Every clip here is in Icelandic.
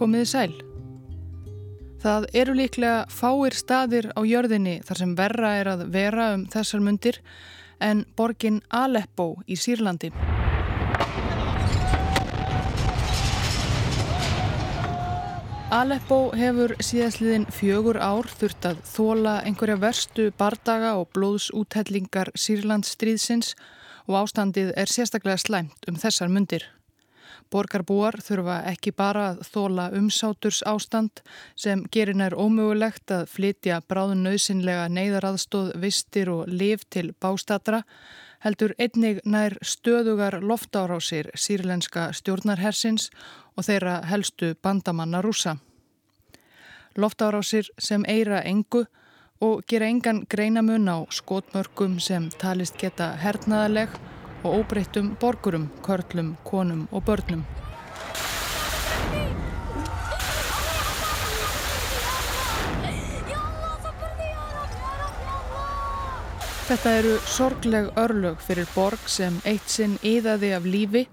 komiði sæl. Það eru líklega fáir staðir á jörðinni þar sem verra er að vera um þessar mundir en borgin Aleppo í Sýrlandi. Aleppo hefur síðastliðin fjögur ár þurft að þóla einhverja verstu bardaga og blóðsúthellingar Sýrlands stríðsins og ástandið er sérstaklega slæmt um þessar mundir. Borgarbúar þurfa ekki bara að þóla umsáturs ástand sem gerir nær ómögulegt að flytja bráðun nöðsynlega neyðaraðstóð vistir og liv til bástatra heldur einnig nær stöðugar loftárásir sírlenska stjórnarhersins og þeirra helstu bandamanna rúsa. Loftárásir sem eira engu og gera engan greinamun á skotmörgum sem talist geta hernaðaleg og óbreyttum borgurum, körlum, konum og börnum. Þetta eru sorgleg örlög fyrir borg sem eitt sinn íðaði af lífi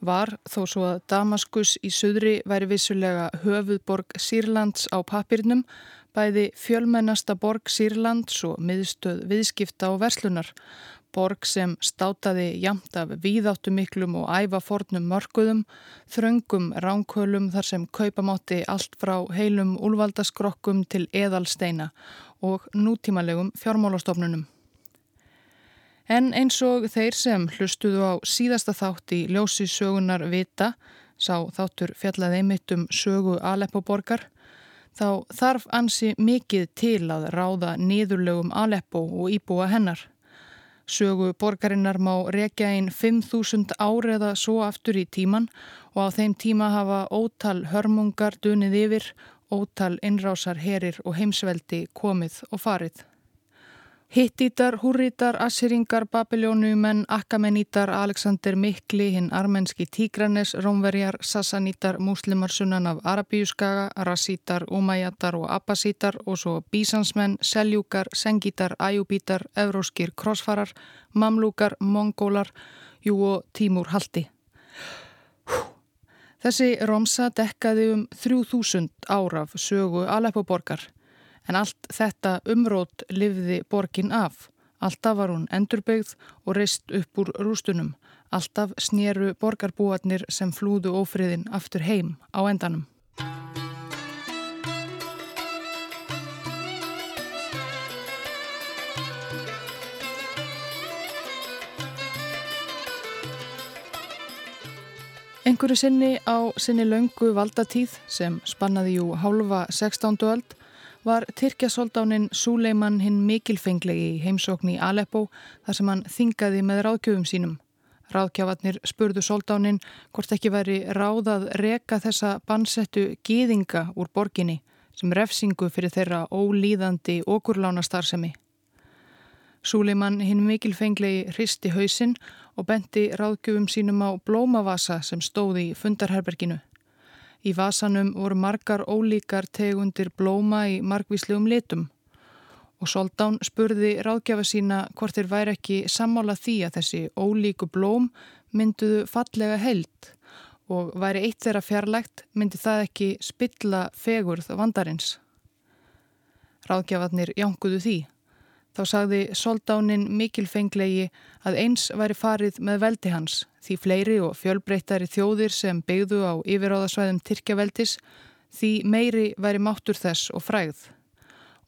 var þó svo að Damaskus í söðri væri vissulega höfuðborg Sýrlands á papirnum bæði fjölmennasta borg Sýrlands og miðstöð viðskipta og verslunar borg sem státaði jamt af víðáttumiklum og ævafornum mörguðum, þröngum ránkölum þar sem kaupamátti allt frá heilum úlvaldaskrokkum til eðalsteina og nútímalegum fjármálastofnunum. En eins og þeir sem hlustuðu á síðasta þátt í ljósi sögunar vita, sá þáttur fjallaði einmitt um sögu Aleppo-borgar, þá þarf ansi mikið til að ráða niðurlegum Aleppo og íbúa hennar. Sögu borgarinnar má rekja einn 5.000 ári eða svo aftur í tíman og á þeim tíma hafa ótal hörmungar dunið yfir, ótal innrásar herir og heimsveldi komið og farið. Hittítar, húrítar, assiringar, babiljónumenn, akkamenítar, Alexander Mikli, hinn armenski Tígranes, Rómverjar, Sassanítar, muslimar sunnan af Arabíuskaga, Rassítar, Umayyatar og Abbasítar og svo Bísansmenn, Seljúkar, Sengítar, Ajubítar, Evróskir, Krossfarar, Mamlúkar, Mongólar, jú og Tímúr Haldi. Þessi romsa dekkaði um 3000 áraf sögu Aleppo-borgar en allt þetta umrót livði borgin af. Alltaf var hún endurbyggð og reist upp úr rústunum. Alltaf snýru borgarbúarnir sem flúðu ófriðin aftur heim á endanum. Einhverju sinni á sinni laungu valdatíð sem spannaði jú hálfa 16. öld var Tyrkjasóldánin Súleiman hinn mikilfenglegi í heimsókn í Aleppo þar sem hann þingaði með ráðgjöfum sínum. Ráðgjafarnir spurðu sóldánin hvort ekki væri ráðað reka þessa bansettu gýðinga úr borginni sem refsingu fyrir þeirra ólíðandi okurlána starfsemi. Súleiman hinn mikilfenglegi hristi hausinn og benti ráðgjöfum sínum á blómavasa sem stóði í fundarherberginu. Í vasanum voru margar ólíkar tegundir blóma í margvíslegum litum og Soldán spurði ráðgjafa sína hvort þeir væri ekki sammála því að þessi ólíku blóm mynduðu fallega held og væri eitt þeirra fjarlægt myndi það ekki spilla fegurð vandarins. Ráðgjafarnir jánkuðu því. Þá sagði soldánin mikilfenglegi að eins væri farið með veldi hans því fleiri og fjölbreyttari þjóðir sem beigðu á yfiráðasvæðum Tyrkjaveldis því meiri væri máttur þess og fræð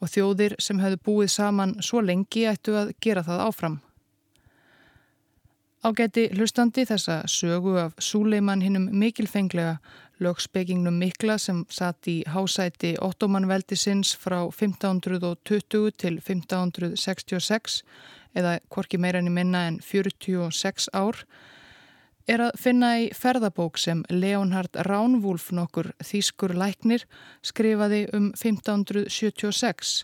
og þjóðir sem hefðu búið saman svo lengi ættu að gera það áfram. Ágæti hlustandi þessa sögu af Súleiman hinnum mikilfenglega lögspekingnum mikla sem satt í hásæti ottomanveldisins frá 1520 til 1566 eða korki meira enn í minna en 46 ár er að finna í ferðabók sem Leonhard Ránvúlf nokkur þýskur læknir skrifaði um 1576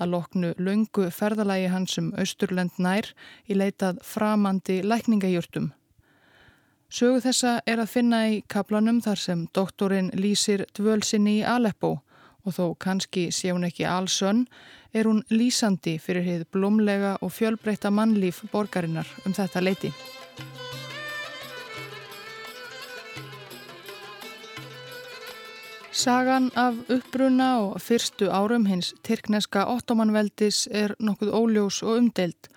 að loknu laungu ferðalagi hans um Östurlend nær í leitað framandi lækningajurtum. Sögu þessa er að finna í kaplanum þar sem doktorinn lýsir dvölsinni í Aleppo og þó kannski sé hún ekki allsönn er hún lýsandi fyrir heið blómlega og fjölbreyta mannlíf borgarinnar um þetta leiti. Sagan af uppbruna og fyrstu árum hins tyrkneska ottomanveldis er nokkuð óljós og umdelt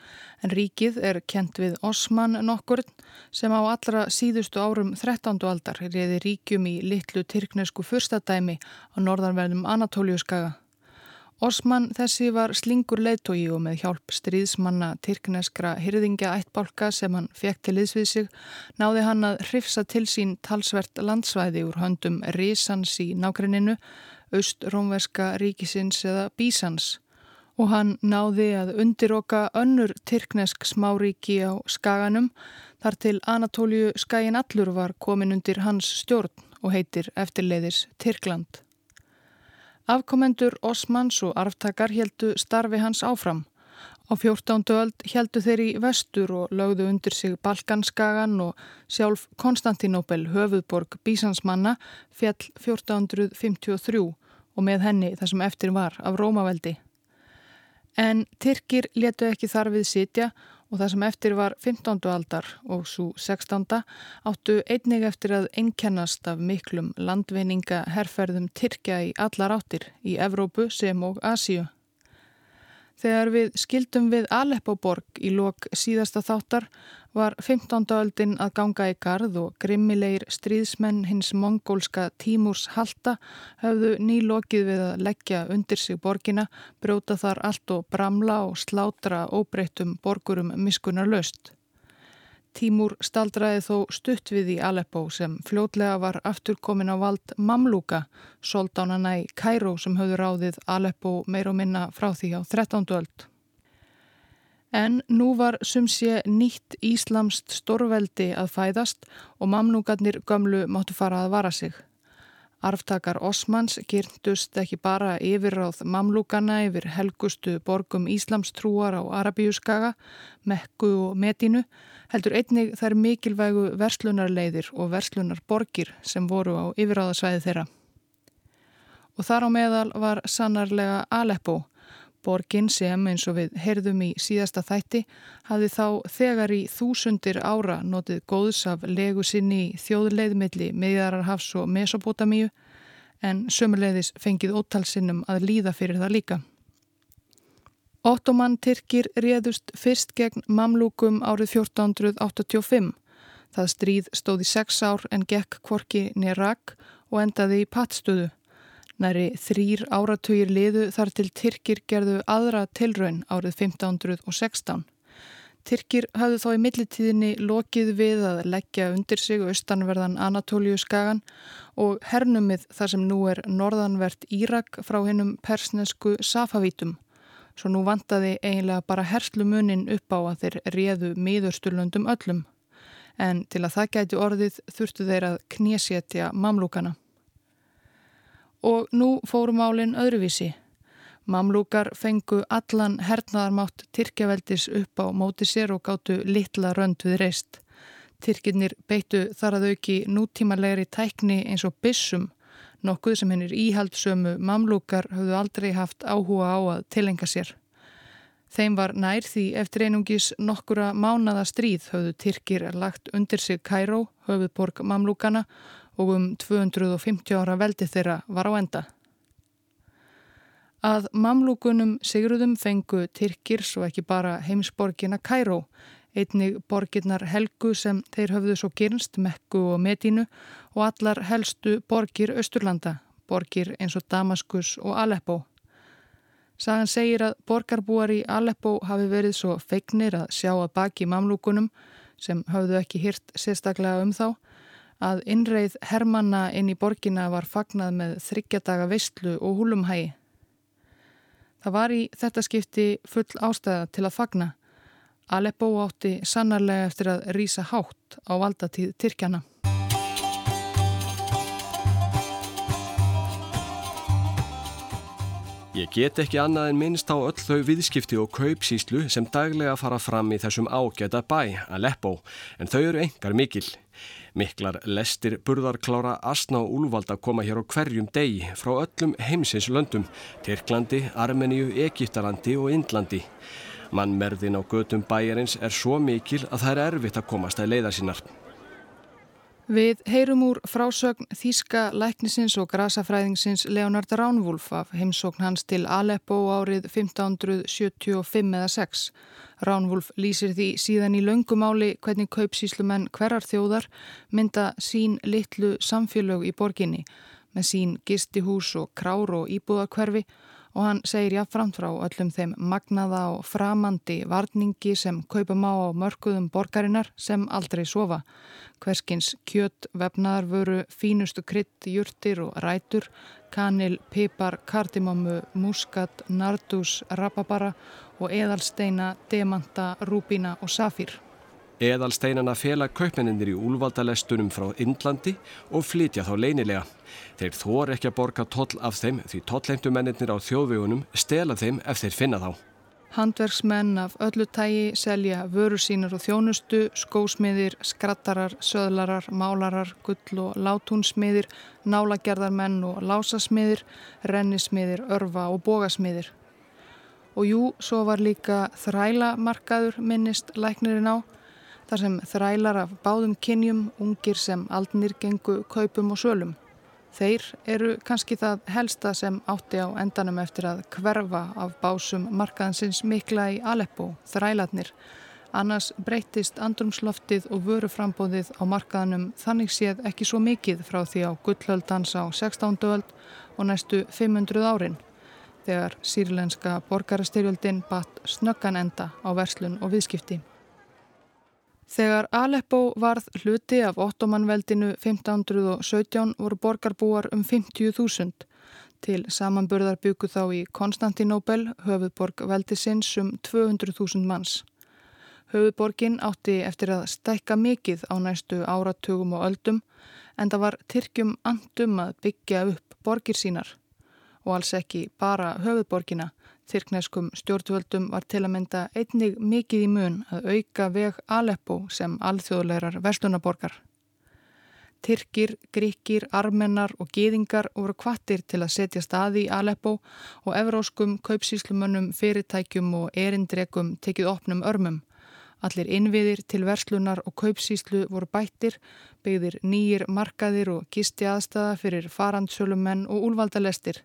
en ríkið er kent við Osman nokkur sem á allra síðustu árum 13. aldar reyði ríkjum í litlu tyrknesku fyrstadæmi á norðanverðum Anatóliuskaga. Osman þessi var slingur leitói og með hjálp stríðsmanna tyrkneskra hyrðingja ættbálka sem hann fekk til liðsvið sig náði hann að hrifsa til sín talsvert landsvæði úr höndum Rísans í nákrenninu, aust-rómverska ríkisins eða Bísans og hann náði að undiroka önnur tyrknesk smáríki á skaganum þar til Anatóliu skagin allur var komin undir hans stjórn og heitir eftirleiðis Tyrkland. Afkomendur Osmans og arftakar heldu starfi hans áfram. Á 14. öld heldu þeir í vestur og lögðu undir sig Balkanskagan og sjálf Konstantinopel, höfuðborg Bísansmanna, fjall 1453 og með henni það sem eftir var af Rómaveldi. En Tyrkir letu ekki þarfið sitja og það sem eftir var 15. aldar og svo 16. áttu einnig eftir að einkennast af miklum landveininga herrferðum Tyrkja í allar áttir í Evrópu sem og Asíu. Þegar við skildum við Aleppo-borg í lok síðasta þáttar var 15. öldin að ganga í gard og grimmilegir stríðsmenn hins mongólska Tímúrs Halta höfðu nýlokið við að leggja undir sig borgina, brjóta þar allt og bramla og slátra óbreyttum borgurum miskunar löst. Tímúr staldraði þó stutt við í Aleppo sem fljótlega var afturkomin á vald Mamluka, soldánana í Kæró sem höfðu ráðið Aleppo meir og minna frá því á 13. öld. En nú var sumsið nýtt íslamst stórveldi að fæðast og mamlugarnir gömlu máttu fara að vara sig. Arftakar Osmans gyrndust ekki bara yfirráð mamlúkana yfir helgustu borgum Íslamstrúar á Arabíuskaga, Mekku og Medínu, heldur einnig þær mikilvægu verslunarleiðir og verslunarborgir sem voru á yfirráðasvæði þeirra. Og þar á meðal var sannarlega Aleppo, borgin sem eins og við heyrðum í síðasta þætti hafði þá þegar í þúsundir ára notið góðs af legu sinni þjóðleiðmilli meðjararhafs og mesopotamíu en sömuleiðis fengið ótalsinnum að líða fyrir það líka. Ottoman Tyrkir réðust fyrst gegn mamlúkum árið 1485. Það stríð stóði sex ár en gekk kvorki nýrak og endaði í pattstöðu. Næri þrýr áratugir liðu þar til Tyrkir gerðu aðra tilraun árið 1516. Tyrkir hafðu þá í millitíðinni lokið við að leggja undir sig austanverðan Anatóliu skagan og hernumið þar sem nú er norðanvert Írak frá hennum persnesku Safavítum svo nú vantaði eiginlega bara herslumunin upp á að þeir réðu miðursturlundum öllum. En til að það gæti orðið þurftu þeir að knésjetja mamlúkana. Og nú fórum álinn öðruvísi. Mamlúkar fengu allan hernaðarmátt Tyrkjaveldis upp á móti sér og gáttu litla rönd við reist. Tyrkirnir beittu þar að auki nútímalegri tækni eins og bissum nokkuð sem hennir íhaldsömu mamlúkar höfðu aldrei haft áhuga á að tilenga sér. Þeim var nær því eftir einungis nokkura mánada stríð höfðu Tyrkir lagt undir sig Kæró, höfuðborg mamlúkana og um 250 ára veldi þeirra var á enda. Að mamlúkunum sigruðum fengu Tyrkir svo ekki bara heimsborgina Kæró einnig borgirnar Helgu sem þeir höfðu svo gyrnst, Mekku og Medínu og allar helstu borgir Östurlanda, borgir eins og Damaskus og Aleppo. Sagan segir að borgarbúar í Aleppo hafi verið svo feignir að sjá að baki mamlúkunum sem höfðu ekki hyrt sérstaklega um þá að innreið Hermanna inn í borgina var fagnað með þryggjadaga veistlu og húlumhægi. Það var í þetta skipti full ástæða til að fagna Aleppo átti sannarlega eftir að rýsa hátt á valdatíð Tyrkjana. Ég get ekki annað en minnst á öll þau viðskipti og kaupsíslu sem daglega fara fram í þessum ágæta bæ, Aleppo, en þau eru engar mikil. Miklar lestir burðarklára Asna og Úlvalda koma hér á hverjum degi frá öllum heimsins löndum, Tyrklandi, Armeníu, Egiptalandi og Indlandi. Mannmerðin á götum bæjarins er svo mikil að það er erfitt að komast að leiða sínar. Við heyrum úr frásögn Þíska læknisins og grasafræðingsins Leonard Ránvúlf af heimsókn hans til Aleppo árið 1575 eða 6. Ránvúlf lýsir því síðan í löngumáli hvernig kaupsíslumenn hverjar þjóðar mynda sín litlu samfélög í borginni með sín gistihús og krár og íbúðarkverfi og hann segir jáfnframt frá öllum þeim magnaða og framandi varningi sem kaupa má á mörguðum borgarinnar sem aldrei sofa. Hverskins kjött, vefnaðar vöru, fínustu krytt, júrtir og rætur, kanil, pipar, kardimómu, muskat, nardús, rababara og eðalsteina, demanta, rúbína og safír. Eðalsteinana fela kaupmenninir í úlvaldalestunum frá Indlandi og flytja þá leynilega. Þeir þor ekki að borga toll af þeim því tolleintumennir á þjóðvegunum stela þeim ef þeir finna þá. Handverksmenn af öllu tægi selja vörur sínar og þjónustu, skósmiðir, skrattarar, söðlarar, málarar, gull og látúnsmiðir, nálagerðarmenn og lásasmiðir, rennismiðir, örfa og bógasmiðir. Og jú, svo var líka þrælamarkaður minnist læknirinn á þar sem þrælar af báðum kynjum, ungir sem aldnir gengu kaupum og sölum. Þeir eru kannski það helsta sem átti á endanum eftir að hverfa af básum markaðansins mikla í Aleppo, þrælatnir. Annars breytist andrumsloftið og vöruframbóðið á markaðanum þannig séð ekki svo mikið frá því á gullhöldans á 16. öld og næstu 500 árin þegar sírlenska borgarastyrjöldin batt snöggan enda á verslun og viðskipti. Þegar Aleppo varð hluti af ottomanveldinu 1517 voru borgarbúar um 50.000. Til samanburðar byggu þá í Konstantinopel, höfuðborg veldisins um 200.000 manns. Höfuðborgin átti eftir að stækka mikið á næstu áratugum og öldum en það var Tyrkjum andum að byggja upp borgir sínar og alls ekki bara höfuðborgina Tyrkneskum stjórnvöldum var til að mynda einnig mikið í mun að auka veg Aleppo sem alþjóðleirar verslunaborgar. Tyrkir, gríkir, armennar og gýðingar voru kvattir til að setja staði í Aleppo og evróskum kaupsíslumönnum, fyrirtækjum og erindrekum tekið opnum örmum. Allir innviðir til verslunar og kaupsíslu voru bættir, byggðir nýjir markaðir og kisti aðstæða fyrir farandsölumenn og úlvaldalestir.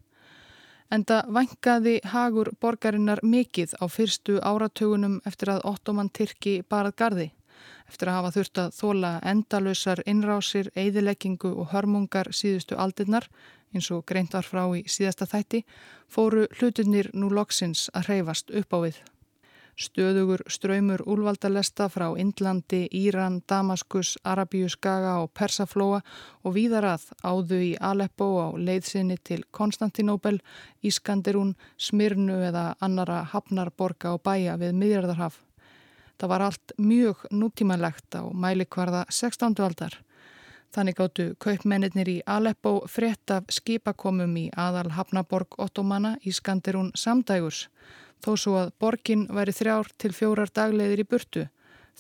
Enda vangaði hagur borgarinnar mikið á fyrstu áratögunum eftir að ottoman Tyrki barað gardi. Eftir að hafa þurft að þóla endalösar innrásir, eigðileggingu og hörmungar síðustu aldinnar, eins og greint var frá í síðasta þætti, fóru hlutunir nú loksins að hreyfast upp á við. Stöðugur ströymur úlvaldalesta frá Indlandi, Íran, Damaskus, Arabíu skaga og Persaflóa og víðarað áðu í Aleppo á leiðsinni til Konstantinóbel, Ískanderún, Smirnu eða annara hafnarborga og bæja við miðjarðarhaf. Það var allt mjög nútímanlegt á mælikvarða 16. aldar. Þannig gáttu kaupmennir í Aleppo frétt af skipakomum í aðal hafnaborg Ottomana í Skanderún samdægurs þó svo að borgin væri þrjár til fjórar daglegðir í burtu,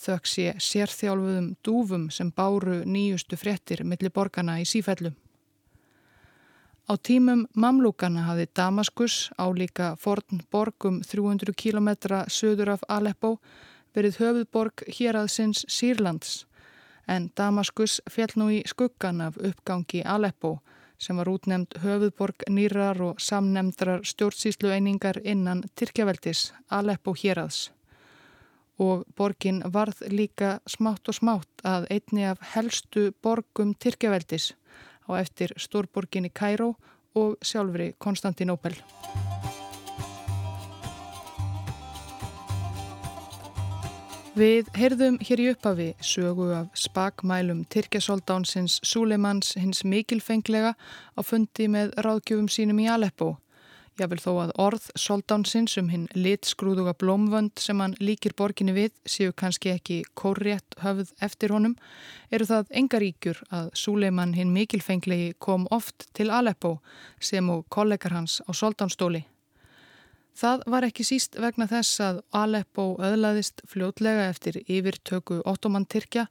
þökk sé sérþjálfuðum dúfum sem báru nýjustu fréttir millir borgarna í sífellum. Á tímum mamlúkana hafði Damaskus, álíka forn borgum 300 km söður af Aleppo, verið höfuðborg hér aðsins Sýrlands, en Damaskus fjall nú í skuggan af uppgangi Aleppo, sem var útnemd höfuðborg nýrar og samnemndrar stjórnsýslueiningar innan Tyrkjaveldis, Aleppo Hjeraðs. Og borgin varð líka smátt og smátt að einni af helstu borgum Tyrkjaveldis á eftir stórborginni Kæró og sjálfri Konstantinópel. Við heyrðum hér í upphafi sögu af spakmælum Tyrkjasoldánsins Súleimans hins mikilfenglega á fundi með ráðgjöfum sínum í Aleppo. Jável þó að orð soldánsins um hinn litskrúðuga blómvönd sem hann líkir borginni við séu kannski ekki kórrétt höfð eftir honum, eru það engaríkjur að Súleiman hinn mikilfenglegi kom oft til Aleppo sem og kollegar hans á soldánsstóli. Það var ekki síst vegna þess að Aleppo öðlaðist fljótlega eftir yfirtöku ottoman Tyrkja,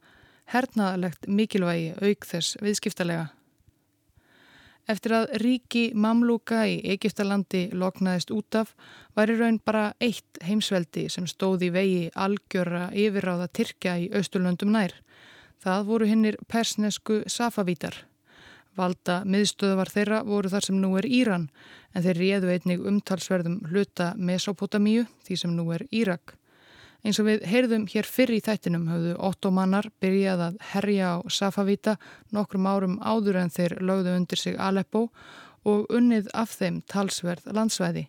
hernaðalegt mikilvægi auk þess viðskiptalega. Eftir að ríki mamlúka í Egiptalandi loknaðist út af var í raun bara eitt heimsveldi sem stóði vegi algjöra yfirráða Tyrkja í Östurlöndum nær. Það voru hinnir persnesku safavítar. Valda miðstöðvar þeirra voru þar sem nú er Íran en þeir réðu einnig umtalsverðum hluta Mesopotamíu því sem nú er Írak. Eins og við heyrðum hér fyrr í þættinum höfðu ottomannar byrjað að herja á Safavíta nokkrum árum áður en þeir lögðu undir sig Aleppo og unnið af þeim talsverð landsvæði.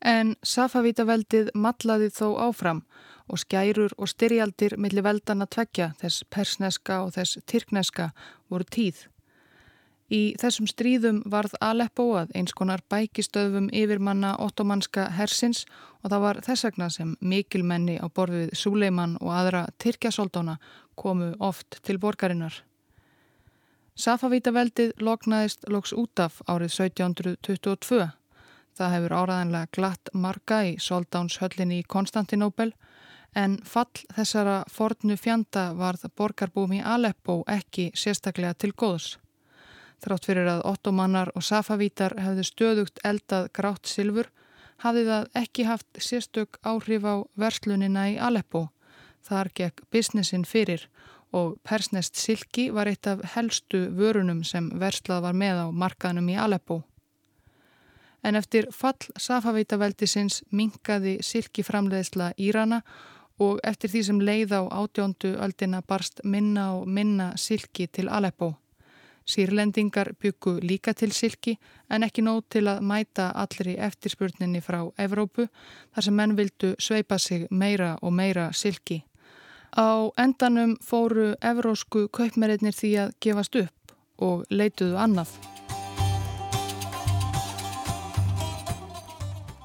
En Safavítaveldið matlaði þó áfram og skærur og styrjaldir millir veldana tveggja þess persneska og þess tyrkneska voru tíð. Í þessum stríðum varð Aleppo að eins konar bækistöðum yfirmanna ottomanska hersins og það var þess vegna sem mikilmenni á borfið Suleiman og aðra Tyrkjasoldóna komu oft til borgarinnar. Safavítaveldið loknaðist loks út af árið 1722. Það hefur áraðanlega glatt marga í soldánshöllinni í Konstantinóbel en fall þessara fornu fjanda varð borgarbúmi Aleppo ekki sérstaklega til góðs. Þrátt fyrir að ottomannar og safavítar hefðu stöðugt eldað grátt silfur, hafði það ekki haft sérstök áhrif á verslunina í Aleppo. Þar gekk businessin fyrir og persnest silki var eitt af helstu vörunum sem verslað var með á markaðnum í Aleppo. En eftir fall safavítaveldisins minkaði silki framleiðsla Írana og eftir því sem leið á átjóndu öldina barst minna og minna silki til Aleppo. Sýrlendingar byggu líka til silki en ekki nóg til að mæta allri eftirspurninni frá Evrópu þar sem menn vildu sveipa sig meira og meira silki. Á endanum fóru evrósku kaupmeriðnir því að gefast upp og leituðu annað.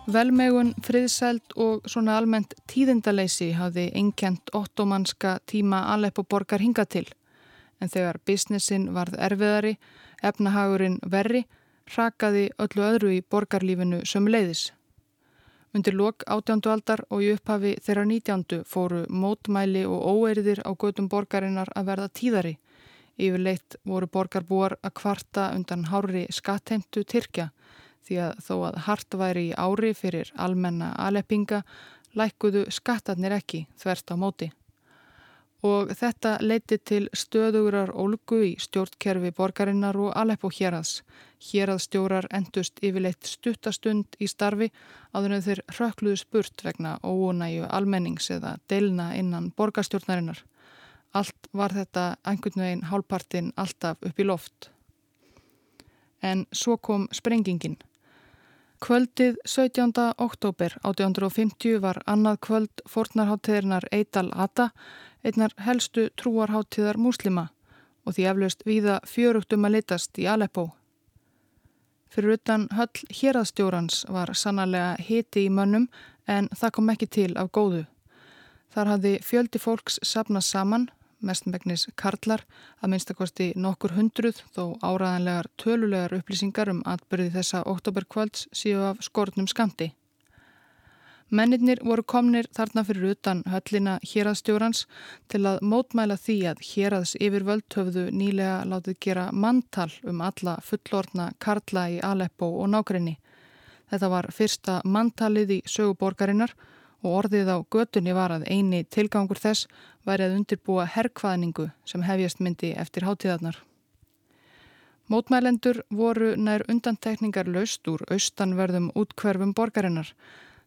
Velmegun, friðsælt og svona almennt tíðindaleysi hafði einkjent ottomanska tíma Aleppo borgar hinga til. En þegar businessin varð erfiðari, efnahagurinn verri, rakaði öllu öðru í borgarlífinu sem leiðis. Undir lok átjándu aldar og í upphafi þeirra nítjándu fóru mótmæli og óeirðir á gödum borgarinnar að verða tíðari. Yfirleitt voru borgarbúar að kvarta undan hári skattheimtu Tyrkja því að þó að hart væri í ári fyrir almenna aleppinga lækuðu skattarnir ekki þverst á móti. Og þetta leiti til stöðugurar ólgu í stjórnkerfi borgarinnar og Aleppo hérads. Héradsstjórar endust yfirleitt stuttastund í starfi áður en þeir rökluðu spurt vegna óunæju almennings eða deilna innan borgarstjórnarinnar. Allt var þetta einhvern veginn hálpartin alltaf upp í loft. En svo kom sprengingin. Kvöldið 17. oktober 1850 var annað kvöld fornarháttíðirnar Eital Ata, einnar helstu trúarháttíðar múslima og því eflaust viða fjörugtum að litast í Aleppo. Fyrir utan höll héraðstjórans var sannarlega hiti í mönnum en það kom ekki til af góðu. Þar hafði fjöldi fólks sapnað saman mestmægnis karlar, að minnstakosti nokkur hundruð þó áraðanlegar tölulegar upplýsingar um atbyrði þessa oktoberkvölds síu af skortnum skamti. Mennirnir voru komnir þarna fyrir utan höllina héraðstjórans til að mótmæla því að héraðs yfirvöld höfðu nýlega látið gera manntal um alla fullorna karla í Aleppo og nákrenni. Þetta var fyrsta manntalið í söguborgarinnar og orðið á götunni var að eini tilgangur þess væri að undirbúa herrkvaðningu sem hefjast myndi eftir hátíðarnar. Mótmælendur voru nær undantekningar laust úr austanverðum útkverfum borgarinnar.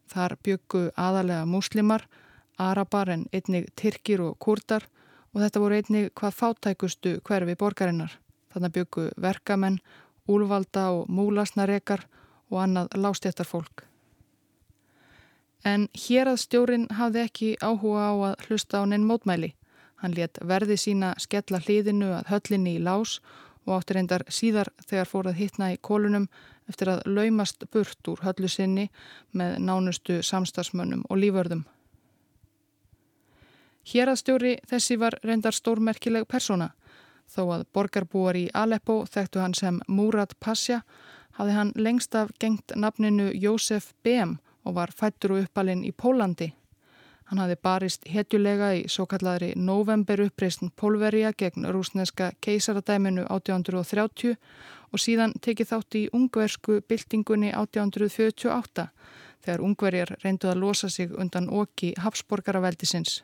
Þar byggu aðalega múslimar, arabar en einnig tyrkir og kurdar og þetta voru einnig hvað fátækustu hverfi borgarinnar. Þannig byggu verkamenn, úlvalda og múlasnarekar og annað lástjættarfólk. En hér að stjórin hafði ekki áhuga á að hlusta á neinn mótmæli. Hann let verði sína skella hliðinu að höllinni í lás og áttur reyndar síðar þegar fór að hittna í kólunum eftir að laumast burt úr höllu sinni með nánustu samstagsmönnum og líförðum. Hér að stjóri þessi var reyndar stórmerkileg persóna. Þó að borgarbúar í Aleppo þekktu hann sem Múrat Pasja hafði hann lengst af gengt nafninu Jósef Behm og var fættur og uppalinn í Pólandi. Hann hafði barist hetjulega í svo kallari november uppreysn Pólverja gegn rúsneska keisaradæminu 1830 og síðan tekið þátt í ungversku byltingunni 1848 þegar ungverjar reynduð að losa sig undan okki Hafsborgaraveldisins.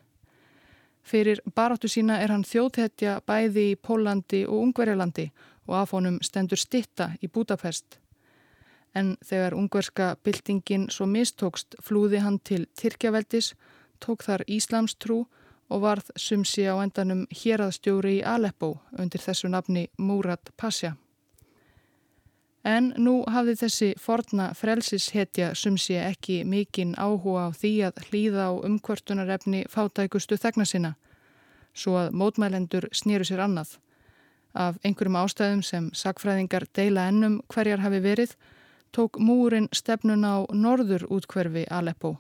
Fyrir baráttu sína er hann þjóðhetja bæði í Pólandi og Ungverjalandi og af honum stendur stitta í Budapest. En þegar ungverska byltingin svo mistókst flúði hann til Tyrkjaveldis, tók þar Íslamstrú og varð sumsi á endanum héraðstjóri í Aleppo undir þessu nafni Múrat Pasja. En nú hafði þessi forna frelsishetja sumsi ekki mikinn áhuga á því að hlýða á umkvörtunarefni fátækustu þegna sinna, svo að mótmælendur snýru sér annað. Af einhverjum ástæðum sem sakfræðingar deila ennum hverjar hafi verið, tók múrin stefnun á norður útkverfi Aleppo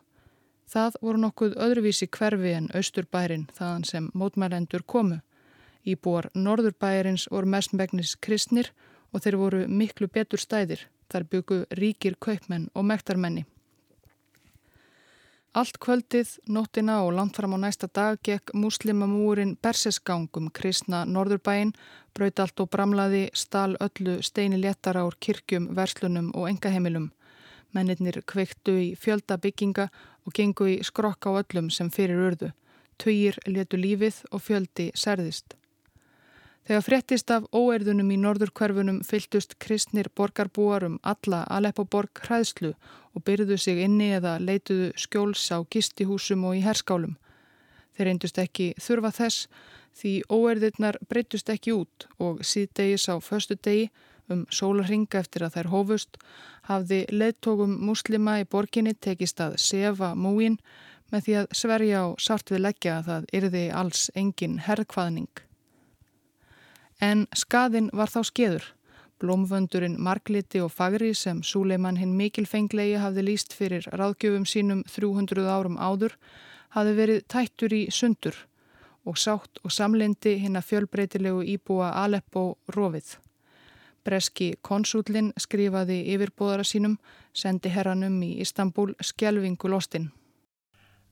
Það voru nokkuð öðruvísi hverfi en austurbærin þaðan sem mótmælendur komu. Íbúar norðurbæjarins voru mestmægnis kristnir og þeir voru miklu betur stæðir. Þar byggu ríkir kaupmenn og mektarmenni. Allt kvöldið, nóttina og langt fram á næsta dag gekk muslimamúrin Bersesgangum kristna norðurbæin, braut allt og bramlaði, stál öllu steini léttar ár kirkjum, verslunum og engaheimilum. Mennirnir kveiktu í fjölda bygginga og gengu í skrokk á öllum sem fyrir urðu. Töyir letu lífið og fjöldi særðist. Þegar fréttist af óerðunum í norðurkverfunum fyltust kristnir borgarbúar um alla Aleppo-borg hræðslu og byrjuðu sig inni eða leituðu skjóls á gistihúsum og í herskálum. Þeir reyndust ekki þurfa þess því óerðirnar breytust ekki út og síðdegis á förstu degi um sólarhinga eftir að þær hófust, hafði leittókum muslima í borginni tekist að sefa múin með því að sverja á sart við leggja að það yrði alls engin herrkvaðning. En skadin var þá skeður. Blómvöndurinn Margliti og Fagri sem Súleiman hinn mikilfenglegi hafði líst fyrir ráðgjöfum sínum 300 árum áður hafði verið tættur í sundur og sátt og samlendi hinn að fjölbreytilegu íbúa Aleppo rofið. Breski konsúlinn skrifaði yfirbóðara sínum, sendi herranum í Istanbul skjelvingu lostinn.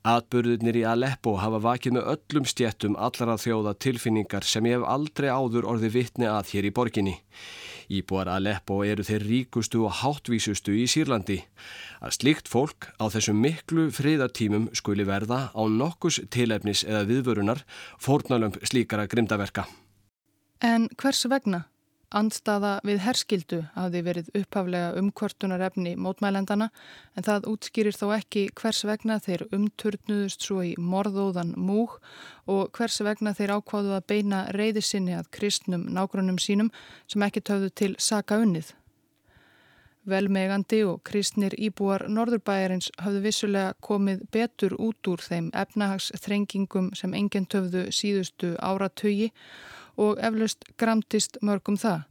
Atbörðunir í Aleppo hafa vakið með öllum stjettum allara þjóða tilfinningar sem ég hef aldrei áður orði vittni að hér í borginni. Íbúar Aleppo eru þeir ríkustu og háttvísustu í Sýrlandi. Að slikt fólk á þessum miklu friðartímum skuli verða á nokkus tilefnis eða viðvörunar fórnalömp slíkara grimdaverka. En hvers vegna? Andstaða við herskildu hafði verið upphaflega umkvörtunarefni mótmælendana en það útskýrir þó ekki hvers vegna þeir umturnuðust svo í morðóðan múg og hvers vegna þeir ákváðu að beina reyðisinni að kristnum nágrunum sínum sem ekki töfðu til saka unnið. Velmegandi og kristnir íbúar Norðurbæjarins hafðu vissulega komið betur út úr þeim efnahagsþrengingum sem enginn töfðu síðustu áratögi og eflaust gramtist mörgum það.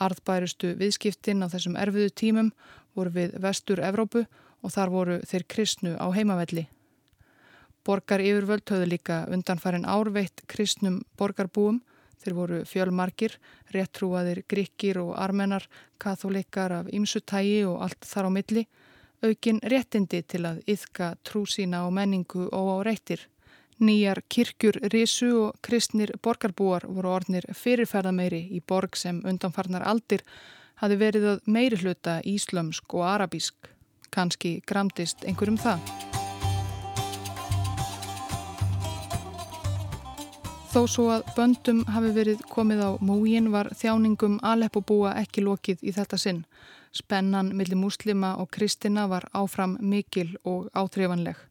Arðbærustu viðskiptinn á þessum erfiðu tímum voru við vestur Evrópu og þar voru þeir kristnu á heimavelli. Borgar yfirvöld höfðu líka undanfærin árveitt kristnum borgarbúum. Þeir voru fjölmarkir, réttrúaðir gríkir og armenar, katholikar af ymsutægi og allt þar á milli, aukin réttindi til að yðka trú sína og menningu og á reyttir. Nýjar kirkjur risu og kristnir borgarbúar voru orðnir fyrirferðameiri í borg sem undanfarnar aldir hafi verið að meiri hluta íslömsk og arabísk. Kanski gramdist einhverjum það. Þó svo að böndum hafi verið komið á múgin var þjáningum Aleppo-búa ekki lokið í þetta sinn. Spennan millir muslima og kristina var áfram mikil og áþreifanleg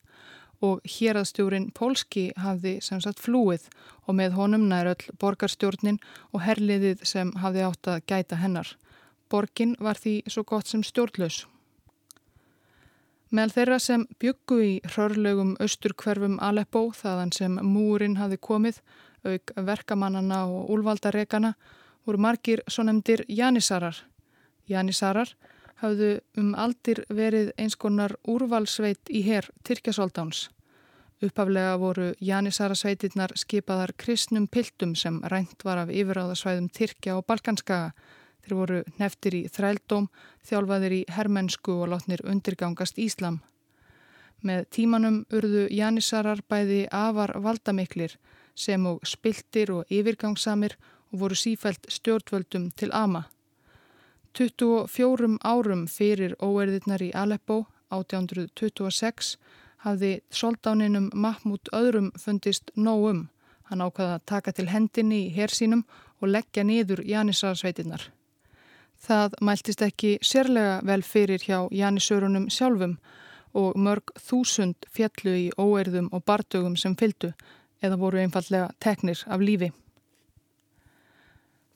og héraðstjórin Pólski hafði sem sagt flúið og með honum nær öll borgarstjórnin og herliðið sem hafði átt að gæta hennar. Borgin var því svo gott sem stjórnlaus. Meðal þeirra sem byggu í hrörlegum austurkverfum Aleppo þaðan sem múrin hafði komið, auk verkamannana og úlvaldarekana, voru margir svo nefndir Janissarar. Janissarar hafðu um aldir verið eins konar úrvalsveit í herr Tyrkjasóldáns. Uppaflega voru Janisara sveitirnar skipaðar kristnum piltum sem rænt var af yfiráðasvæðum Tyrkja og Balkanskaga. Þeir voru neftir í þrældóm, þjálfaðir í herrmennsku og látnir undirgangast Íslam. Með tímanum urðu Janissarar bæði afar valdamiklir sem og spiltir og yfirgangsamir og voru sífælt stjórnvöldum til ama. 24 árum fyrir óerðirnar í Aleppo 1826 hafði soldáninum Mahmúd öðrum fundist nóg um. Hann ákvaða að taka til hendinni í hersínum og leggja niður Janissarsveitinnar. Það mæltist ekki sérlega vel fyrir hjá Janissörunum sjálfum og mörg þúsund fjallu í óerðum og bardögum sem fyldu eða voru einfallega teknir af lífi.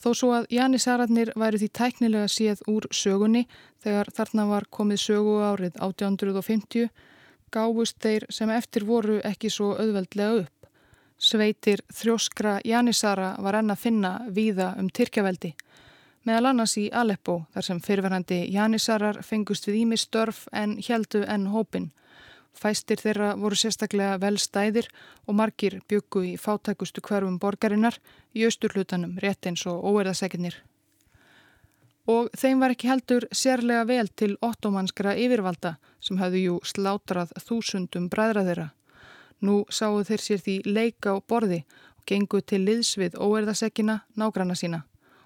Þó svo að Janissararnir væri því tæknilega séð úr sögunni þegar þarna var komið sögu árið 1850 gáfust þeir sem eftir voru ekki svo auðveldlega upp. Sveitir þrjóskra Janissara var enn að finna víða um Tyrkjaveldi, meðal annars í Aleppo þar sem fyrirverandi Janissarar fengust við ími störf en heldu enn hópin. Fæstir þeirra voru sérstaklega vel stæðir og margir byggu í fátækustu hverfum borgarinnar í austurlutanum rétt eins og óerðasekinir. Og þeim var ekki heldur sérlega vel til ottomanskra yfirvalda sem hafðu jú slátrað þúsundum bræðra þeirra. Nú sáu þeir sér því leika á borði og gengu til liðsvið óerðasekina nágranna sína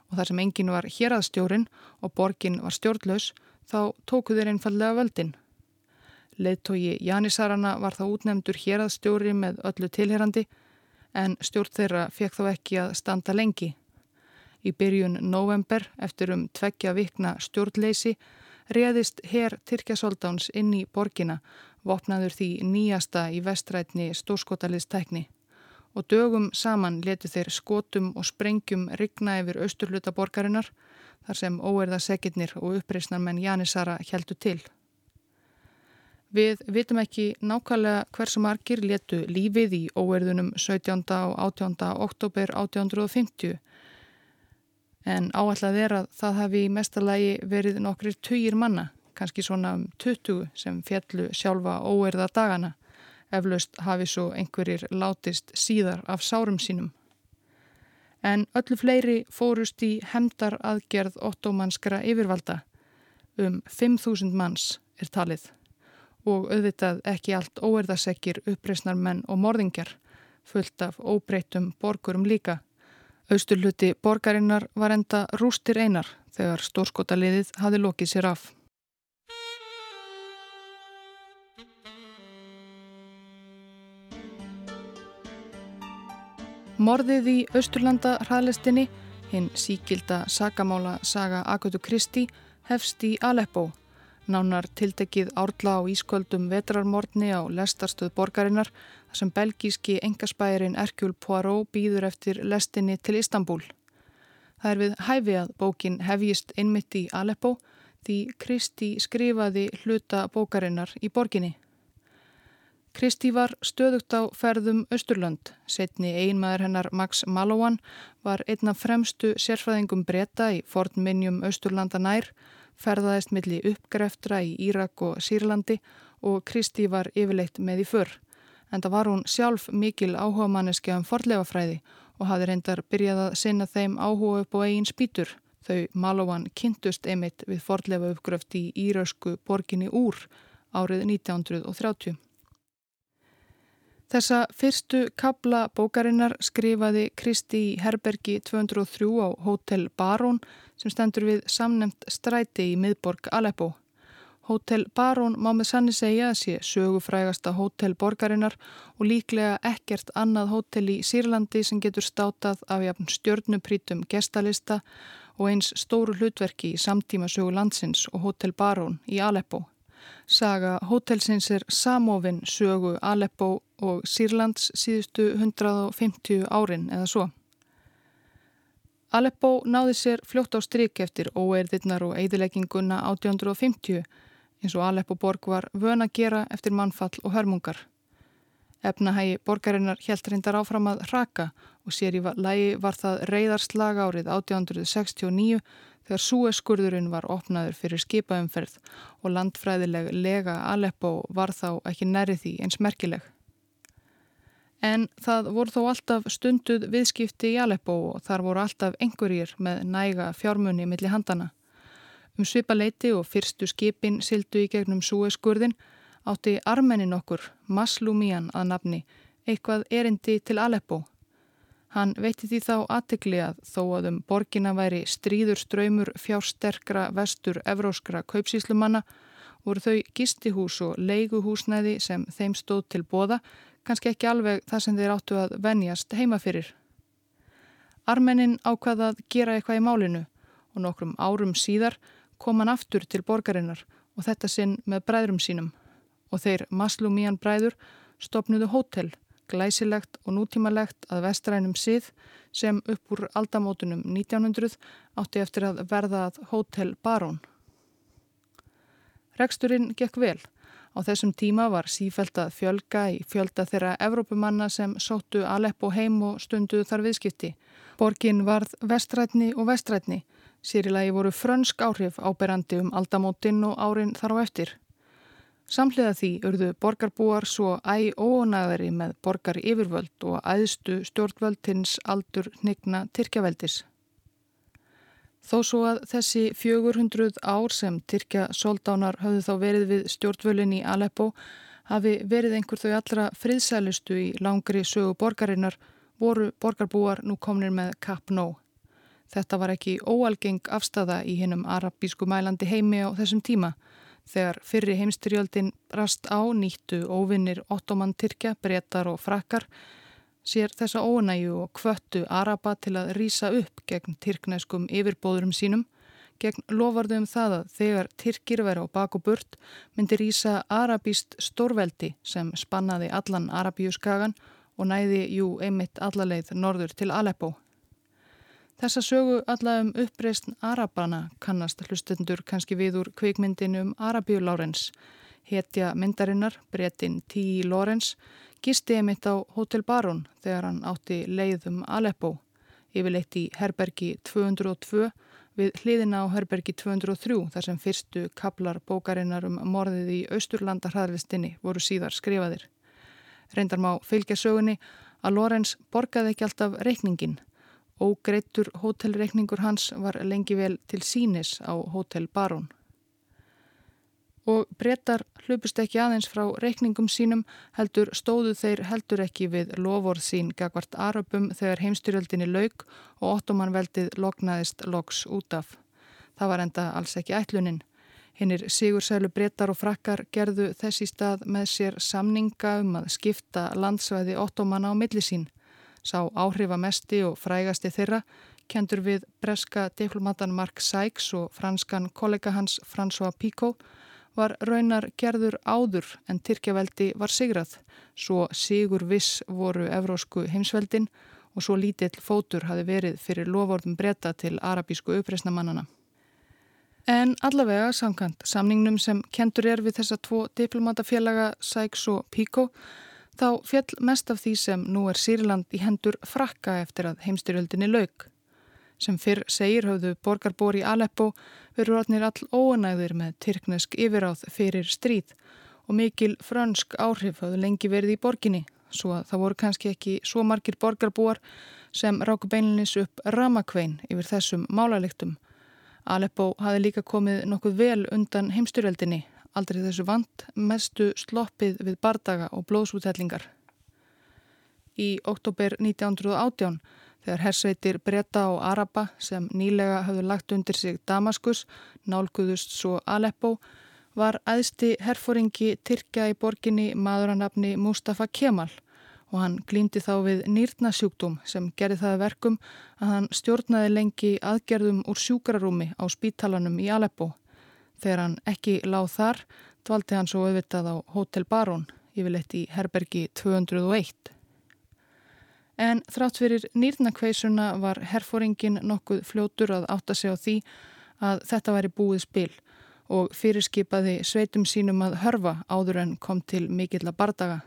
og þar sem engin var héraðstjórin og borgin var stjórnlaus þá tóku þeir einfallega völdin. Leðtogi Janissarana var þá útnemdur héraðstjóri með öllu tilherandi en stjórn þeirra fekk þá ekki að standa lengi. Í byrjun november eftir um tveggja vikna stjórnleysi réðist herr Tyrkjasóldáns inn í borgina vopnaður því nýjasta í vestrætni stórskotaliðstækni og dögum saman letu þeir skotum og sprengjum rigna yfir austurluta borgarinnar þar sem óerða segirnir og uppreysnar menn Janissara heldu til. Við vitum ekki nákvæmlega hversu margir letu lífið í óerðunum 17. og 18. oktober 1850 en áallega að það hafi í mestalagi verið nokkrir tugir manna kannski svona um 20 sem fjallu sjálfa óerða dagana, eflaust hafi svo einhverjir látist síðar af sárum sínum. En öllu fleiri fórust í hemdar aðgerð ottomanskra yfirvalda, um 5.000 manns er talið og auðvitað ekki allt óerðasekir uppreysnar menn og morðingjar, fullt af óbreytum borgurum líka. Austurluti borgarinnar var enda rústir einar þegar stórskotaliðið hafi lokið sér af. Morðið í Östurlanda hraðlistinni, hinn síkilda sagamála saga Agutu Kristi, hefst í Aleppo. Nánar tiltekið árla á ísköldum vetrarmorni á lestarstöð borgarinnar þar sem belgíski engaspærin Erkjul Poirot býður eftir lestinni til Istanbul. Það er við hæfi að bókin hefjist innmitt í Aleppo því Kristi skrifaði hluta bókarinnar í borginni. Kristi var stöðugt á ferðum Östurlönd. Setni einmaður hennar Max Malowan var einna fremstu sérfræðingum breyta í fornminjum Östurlanda nær, ferðaðist milli uppgreftra í Írak og Sýrlandi og Kristi var yfirleitt með í för. En það var hún sjálf mikil áhuga manneski um forlefafræði og hafði reyndar byrjað að sinna þeim áhuga upp á eigin spýtur. Þau Malowan kynntust einmitt við forlefa uppgröft í írösku borginni Úr árið 1930. Þessa fyrstu kabla bókarinnar skrifaði Kristi í Herbergi 203 á Hotel Barón sem stendur við samnemt stræti í miðborg Aleppo. Hotel Barón má með sanni segja að sé sögufrægasta hótel borgarinnar og líklega ekkert annað hótel í Sýrlandi sem getur státað af jafn stjörnuprítum gestalista og eins stóru hlutverki í samtíma sögu landsins og Hotel Barón í Aleppo. Saga hótelsins er samofinn sögu Aleppo og Sýrlands síðustu 150 árin eða svo. Aleppo náði sér fljótt á stryk eftir óeirðirnar og eidilegginguna 1850 eins og Aleppo borg var vön að gera eftir mannfall og hörmungar. Efnahægi borgarinnar helt reyndar áfram að raka og sér í lagi var það reyðarslag árið 1869 þegar súeskurðurinn var opnaður fyrir skipaumferð og landfræðileg lega Aleppo var þá ekki nærið því eins merkileg. En það voru þó alltaf stunduð viðskipti í Aleppo og þar voru alltaf einhverjir með næga fjármunni millir handana. Um svipa leiti og fyrstu skipin sildu í gegnum súeskurðin átti armenin okkur, Maslumian að nafni, eitthvað erindi til Aleppo Hann veitti því þá aðtegli að þó að um borgina væri stríður ströymur fjársterkra vestur evróskra kaupsíslumanna voru þau gistihús og leiguhúsnæði sem þeim stóð til bóða, kannski ekki alveg það sem þeir áttu að venjast heima fyrir. Armenin ákvaða að gera eitthvað í málinu og nokkrum árum síðar kom hann aftur til borgarinnar og þetta sinn með bræðrum sínum og þeir Maslumían bræður stopnuðu hótel, glæsilegt og nútímalegt að vestrænum síð sem upp úr aldamótunum 1900 átti eftir að verða að hótel Barón. Reksturinn gekk vel. Á þessum tíma var sífælt að fjölga í fjölda þeirra Evrópumanna sem sóttu Aleppo heim og stundu þar viðskipti. Borgin varð vestrætni og vestrætni. Sýrilagi voru frönsk áhrif áberandi um aldamótin og árin þar á eftir. Samhliða því urðu borgarbúar svo æg ónæðari með borgar yfirvöld og æðstu stjórnvöldins aldur hnigna Tyrkjaveldis. Þó svo að þessi 400 ár sem Tyrkja soldánar hafðu þá verið við stjórnvölin í Aleppo hafi verið einhver þau allra friðsælustu í langri sögu borgarinnar voru borgarbúar nú komnir með kapp nóg. Þetta var ekki óalgeng afstafa í hinnum arabísku mælandi heimi á þessum tíma. Þegar fyrri heimstyrjöldin rast á nýttu óvinnir ottoman Tyrkja, brettar og frakkar sér þessa ónæju og kvöttu Araba til að rýsa upp gegn tyrknæskum yfirbóðurum sínum, gegn lofarðu um það að þegar Tyrkir væri á bak og burt myndi rýsa arabíst stórveldi sem spannaði allan Arabíuskagan og næði jú einmitt allaleið norður til Aleppo. Þessa sögu alla um uppreist Arabana kannast hlustendur kannski við úr kvikmyndinu um Arabíu Lárens. Hetja myndarinnar, brettin T. Lawrence, gisti emitt á Hotel Baron þegar hann átti leiðum Aleppo, yfirleitt í Herbergi 202 við hliðina á Herbergi 203 þar sem fyrstu kaplar bókarinnar um morðið í Austurlanda hraðvistinni voru síðar skrifaðir. Reyndar má fylgja sögunni að Lorenz borgaði ekki alltaf reikningin og greittur hótelreikningur hans var lengi vel til sínis á Hotel Baron og brettar hlupust ekki aðeins frá reikningum sínum heldur stóðu þeir heldur ekki við lofórð sín gagvart Arabum þegar heimstyrjöldinni lauk og ottomanveldið loknaðist loks út af. Það var enda alls ekki ætlunin. Hinnir sigursælu brettar og frakkar gerðu þessi stað með sér samninga um að skipta landsvæði ottomana á millisín. Sá áhrifamesti og frægasti þeirra kendur við breska diplomatan Mark Sykes og franskan kollega hans François Picot var raunar gerður áður en Tyrkjaveldi var sigrað. Svo sigur viss voru evrósku heimsveldin og svo lítill fótur hafi verið fyrir lofórðum breyta til arabísku uppreysnamannana. En allavega samkant samningnum sem kentur er við þessa tvo diplomatafélaga Sykes og Pico þá fjall mest af því sem nú er Sýrland í hendur frakka eftir að heimstyrjöldinni lauk. Sem fyrr segir höfðu borgarbóri Aleppo verið orðnir all óanægðir með tyrknesk yfiráð fyrir stríð og mikil frönsk áhrif höfðu lengi verið í borginni svo að það voru kannski ekki svo margir borgarbúar sem ráku beinlinis upp ramakvein yfir þessum málaliktum. Aleppo hafi líka komið nokkuð vel undan heimstyrjöldinni, aldrei þessu vant, mestu sloppið við bardaga og blóðsútællingar. Í oktober 1918 Þegar hersveitir breyta og araba sem nýlega hafðu lagt undir sig Damaskus, nálguðust svo Aleppo, var aðsti herfóringi Tyrkja í borginni maðuranafni Mustafa Kemal og hann glýmdi þá við nýrnasjúkdóm sem gerði það verkum að hann stjórnaði lengi aðgerðum úr sjúkrarúmi á spítalanum í Aleppo. Þegar hann ekki láð þar, dvaldi hann svo auðvitað á Hotel Baron, yfirleitt í herbergi 201. En þrátt fyrir nýrnakveisuna var herfóringin nokkuð fljótur að átta sig á því að þetta væri búið spil og fyrirskipaði sveitum sínum að hörfa áður en kom til mikill að bardaga.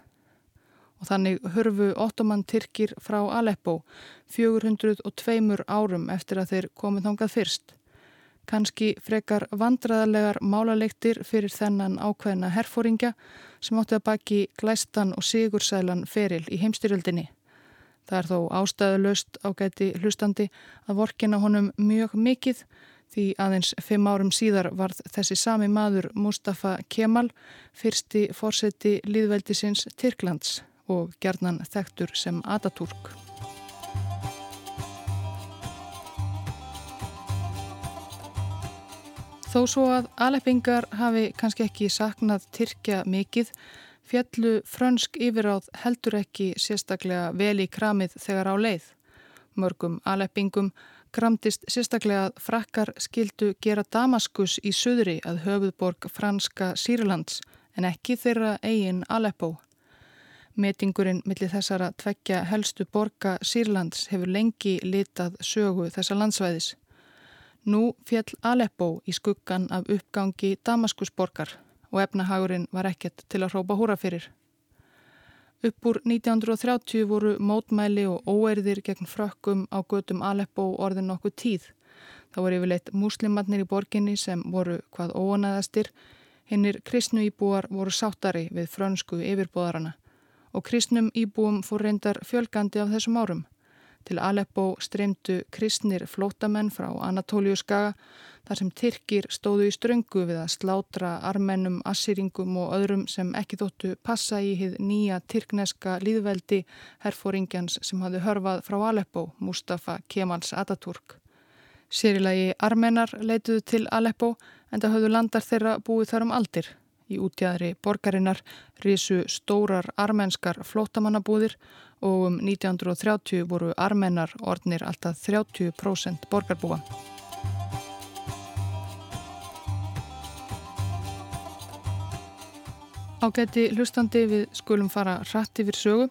Og þannig hörfu ottoman Tyrkir frá Aleppo 402 árum eftir að þeir komið þangað fyrst. Kanski frekar vandraðalegar málalegtir fyrir þennan ákveðna herfóringja sem átti að baki glæstan og sigursælan feril í heimstyrjöldinni. Það er þó ástæðulegst ágæti hlustandi að vorkina honum mjög mikið því aðeins fimm árum síðar varð þessi sami maður Mustafa Kemal fyrsti fórseti líðveldisins Tyrklands og gerðnan þektur sem Atatürk. Þó svo að Aleppingar hafi kannski ekki saknað Tyrkja mikið, fjallu frönsk yfiráð heldur ekki sérstaklega vel í kramið þegar á leið. Mörgum Aleppingum kramtist sérstaklega að frakkar skildu gera Damaskus í söðri að höfuðborg franska Sýrlands en ekki þeirra eigin Aleppo. Metingurinn millir þessara tvekja helstu borga Sýrlands hefur lengi litað sögu þessa landsvæðis. Nú fjall Aleppo í skuggan af uppgangi Damaskusborgar og efnahagurinn var ekkert til að hrópa húra fyrir. Upp úr 1930 voru mótmæli og óerðir gegn frökkum á gödum Aleppo orðin nokkuð tíð. Það voru yfirleitt muslimatnir í borginni sem voru hvað óanæðastir. Hinnir kristnu íbúar voru sáttari við frönsku yfirbóðarana og kristnum íbúum fór reyndar fjölgandi af þessum árum. Til Aleppo streymdu kristnir flótamenn frá Anatóliu skaga þar sem Tyrkir stóðu í ströngu við að slátra armennum, assýringum og öðrum sem ekki þóttu passa í hið nýja tyrkneska líðveldi herfóringjans sem hafði hörfað frá Aleppo, Mustafa Kemals Ataturk. Sérilagi armennar leituðu til Aleppo en það höfðu landar þeirra búið þar um aldir. Í útjæðri borgarinnar risu stórar armenskar flótamannabúðir og um 1930 voru armennar orðnir alltaf 30% borgarbúa. Ágæti hlustandi við skulum fara rætt yfir sögu.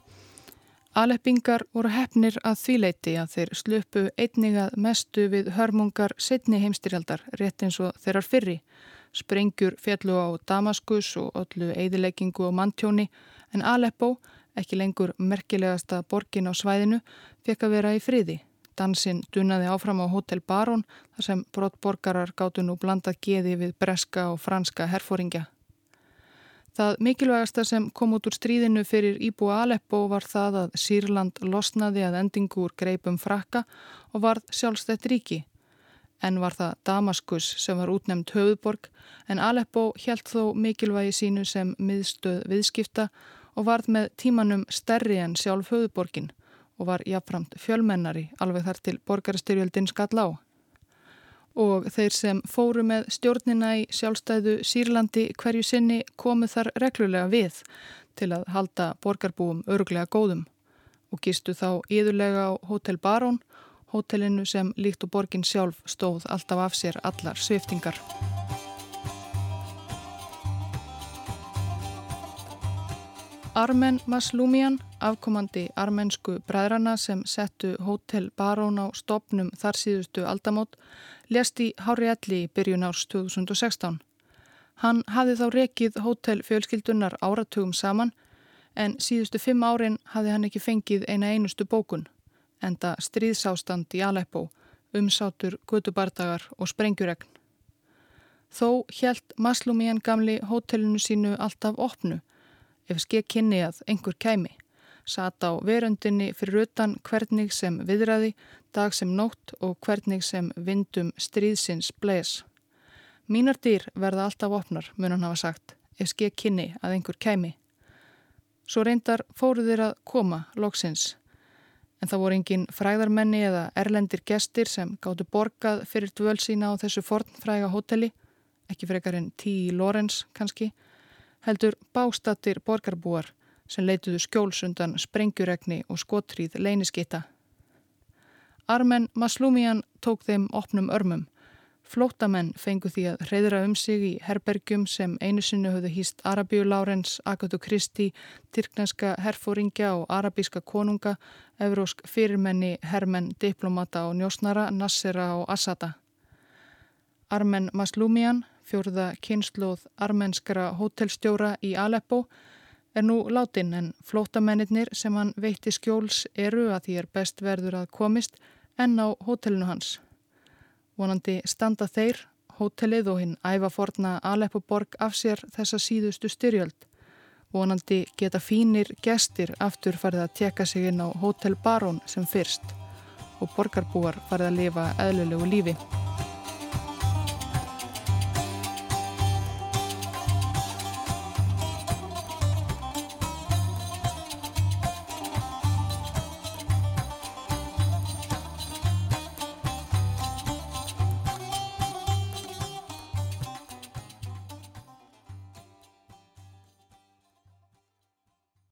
Aleppingar voru hefnir að þvíleiti að þeir slöpu einningað mestu við hörmungar setni heimstyrjaldar rétt eins og þeirrar fyrri. Sprengjur fjallu á Damaskus og öllu eidileggingu og manntjóni en Aleppo ekki lengur merkilegasta borgin á svæðinu, fekk að vera í friði. Dansinn dunaði áfram á Hotel Baron þar sem brottborgarar gáttu nú blandað geði við breska og franska herfóringja. Það mikilvægasta sem kom út úr stríðinu fyrir Íbúa Aleppo var það að Sýrland losnaði að endingur greipum frakka og varð sjálfstætt ríki. En var það Damaskus sem var útnemd höfuborg en Aleppo helt þó mikilvægi sínu sem miðstöð viðskipta og varð með tímanum stærri en sjálf höfuborgin og var jáfnframt fjölmennari alveg þar til borgarstyrjöldin skall á. Og þeir sem fóru með stjórnina í sjálfstæðu Sýrlandi hverju sinni komu þar reglulega við til að halda borgarbúum örglega góðum og gistu þá íðurlega á Hotel Baron, hotellinu sem líkt og borgin sjálf stóð alltaf af sér allar sviftingar. Armen Maslumian, afkomandi armensku bræðrana sem settu Hotel Barón á stopnum þar síðustu aldamót, lest í Hári Elli í byrjun árs 2016. Hann hafði þá rekið Hotel fjölskyldunar áratugum saman en síðustu fimm árin hafði hann ekki fengið eina einustu bókun, enda stríðsástand í Aleppo, umsátur, gutubardagar og sprengjuregn. Þó hjælt Maslumian gamli hótelinu sínu alltaf opnu ef skekk kynni að einhver kæmi. Sat á veröndinni fyrir utan hvernig sem viðræði, dag sem nótt og hvernig sem vindum stríðsins bleis. Mínar dýr verða alltaf opnar, mun hann hafa sagt, ef skekk kynni að einhver kæmi. Svo reyndar fóruð þeir að koma, loksins. En það voru engin fræðarmenni eða erlendir gestir sem gáttu borgað fyrir dvöl sína á þessu fornfræga hotelli, ekki frekar en tí í Lorenz kannski, heldur bástattir borgarbúar sem leituðu skjólsundan sprengjuregni og skotríð leyniskitta. Armen Maslumian tók þeim opnum örmum. Flótamenn fengu því að reyðra um sig í herbergjum sem einu sinni höfðu hýst Arabíu Lárens, Agatu Kristi, Tyrknenska herfóringja og arabíska konunga, evrósk fyrirmenni, hermenn, diplomata og njósnara, Nassera og Assata. Armen Maslumian fjórða kynnslóð armenskara hótelstjóra í Aleppo, er nú látin en flótamennir sem hann veitti skjóls eru að því er best verður að komist enn á hótelinu hans. Vonandi standa þeir, hótelið og hinn ævaforna Aleppo borg af sér þessa síðustu styrjöld. Vonandi geta fínir gestir aftur farið að tjekka sig inn á Hotel Baron sem fyrst og borgarbúar farið að lifa eðlulegu lífi.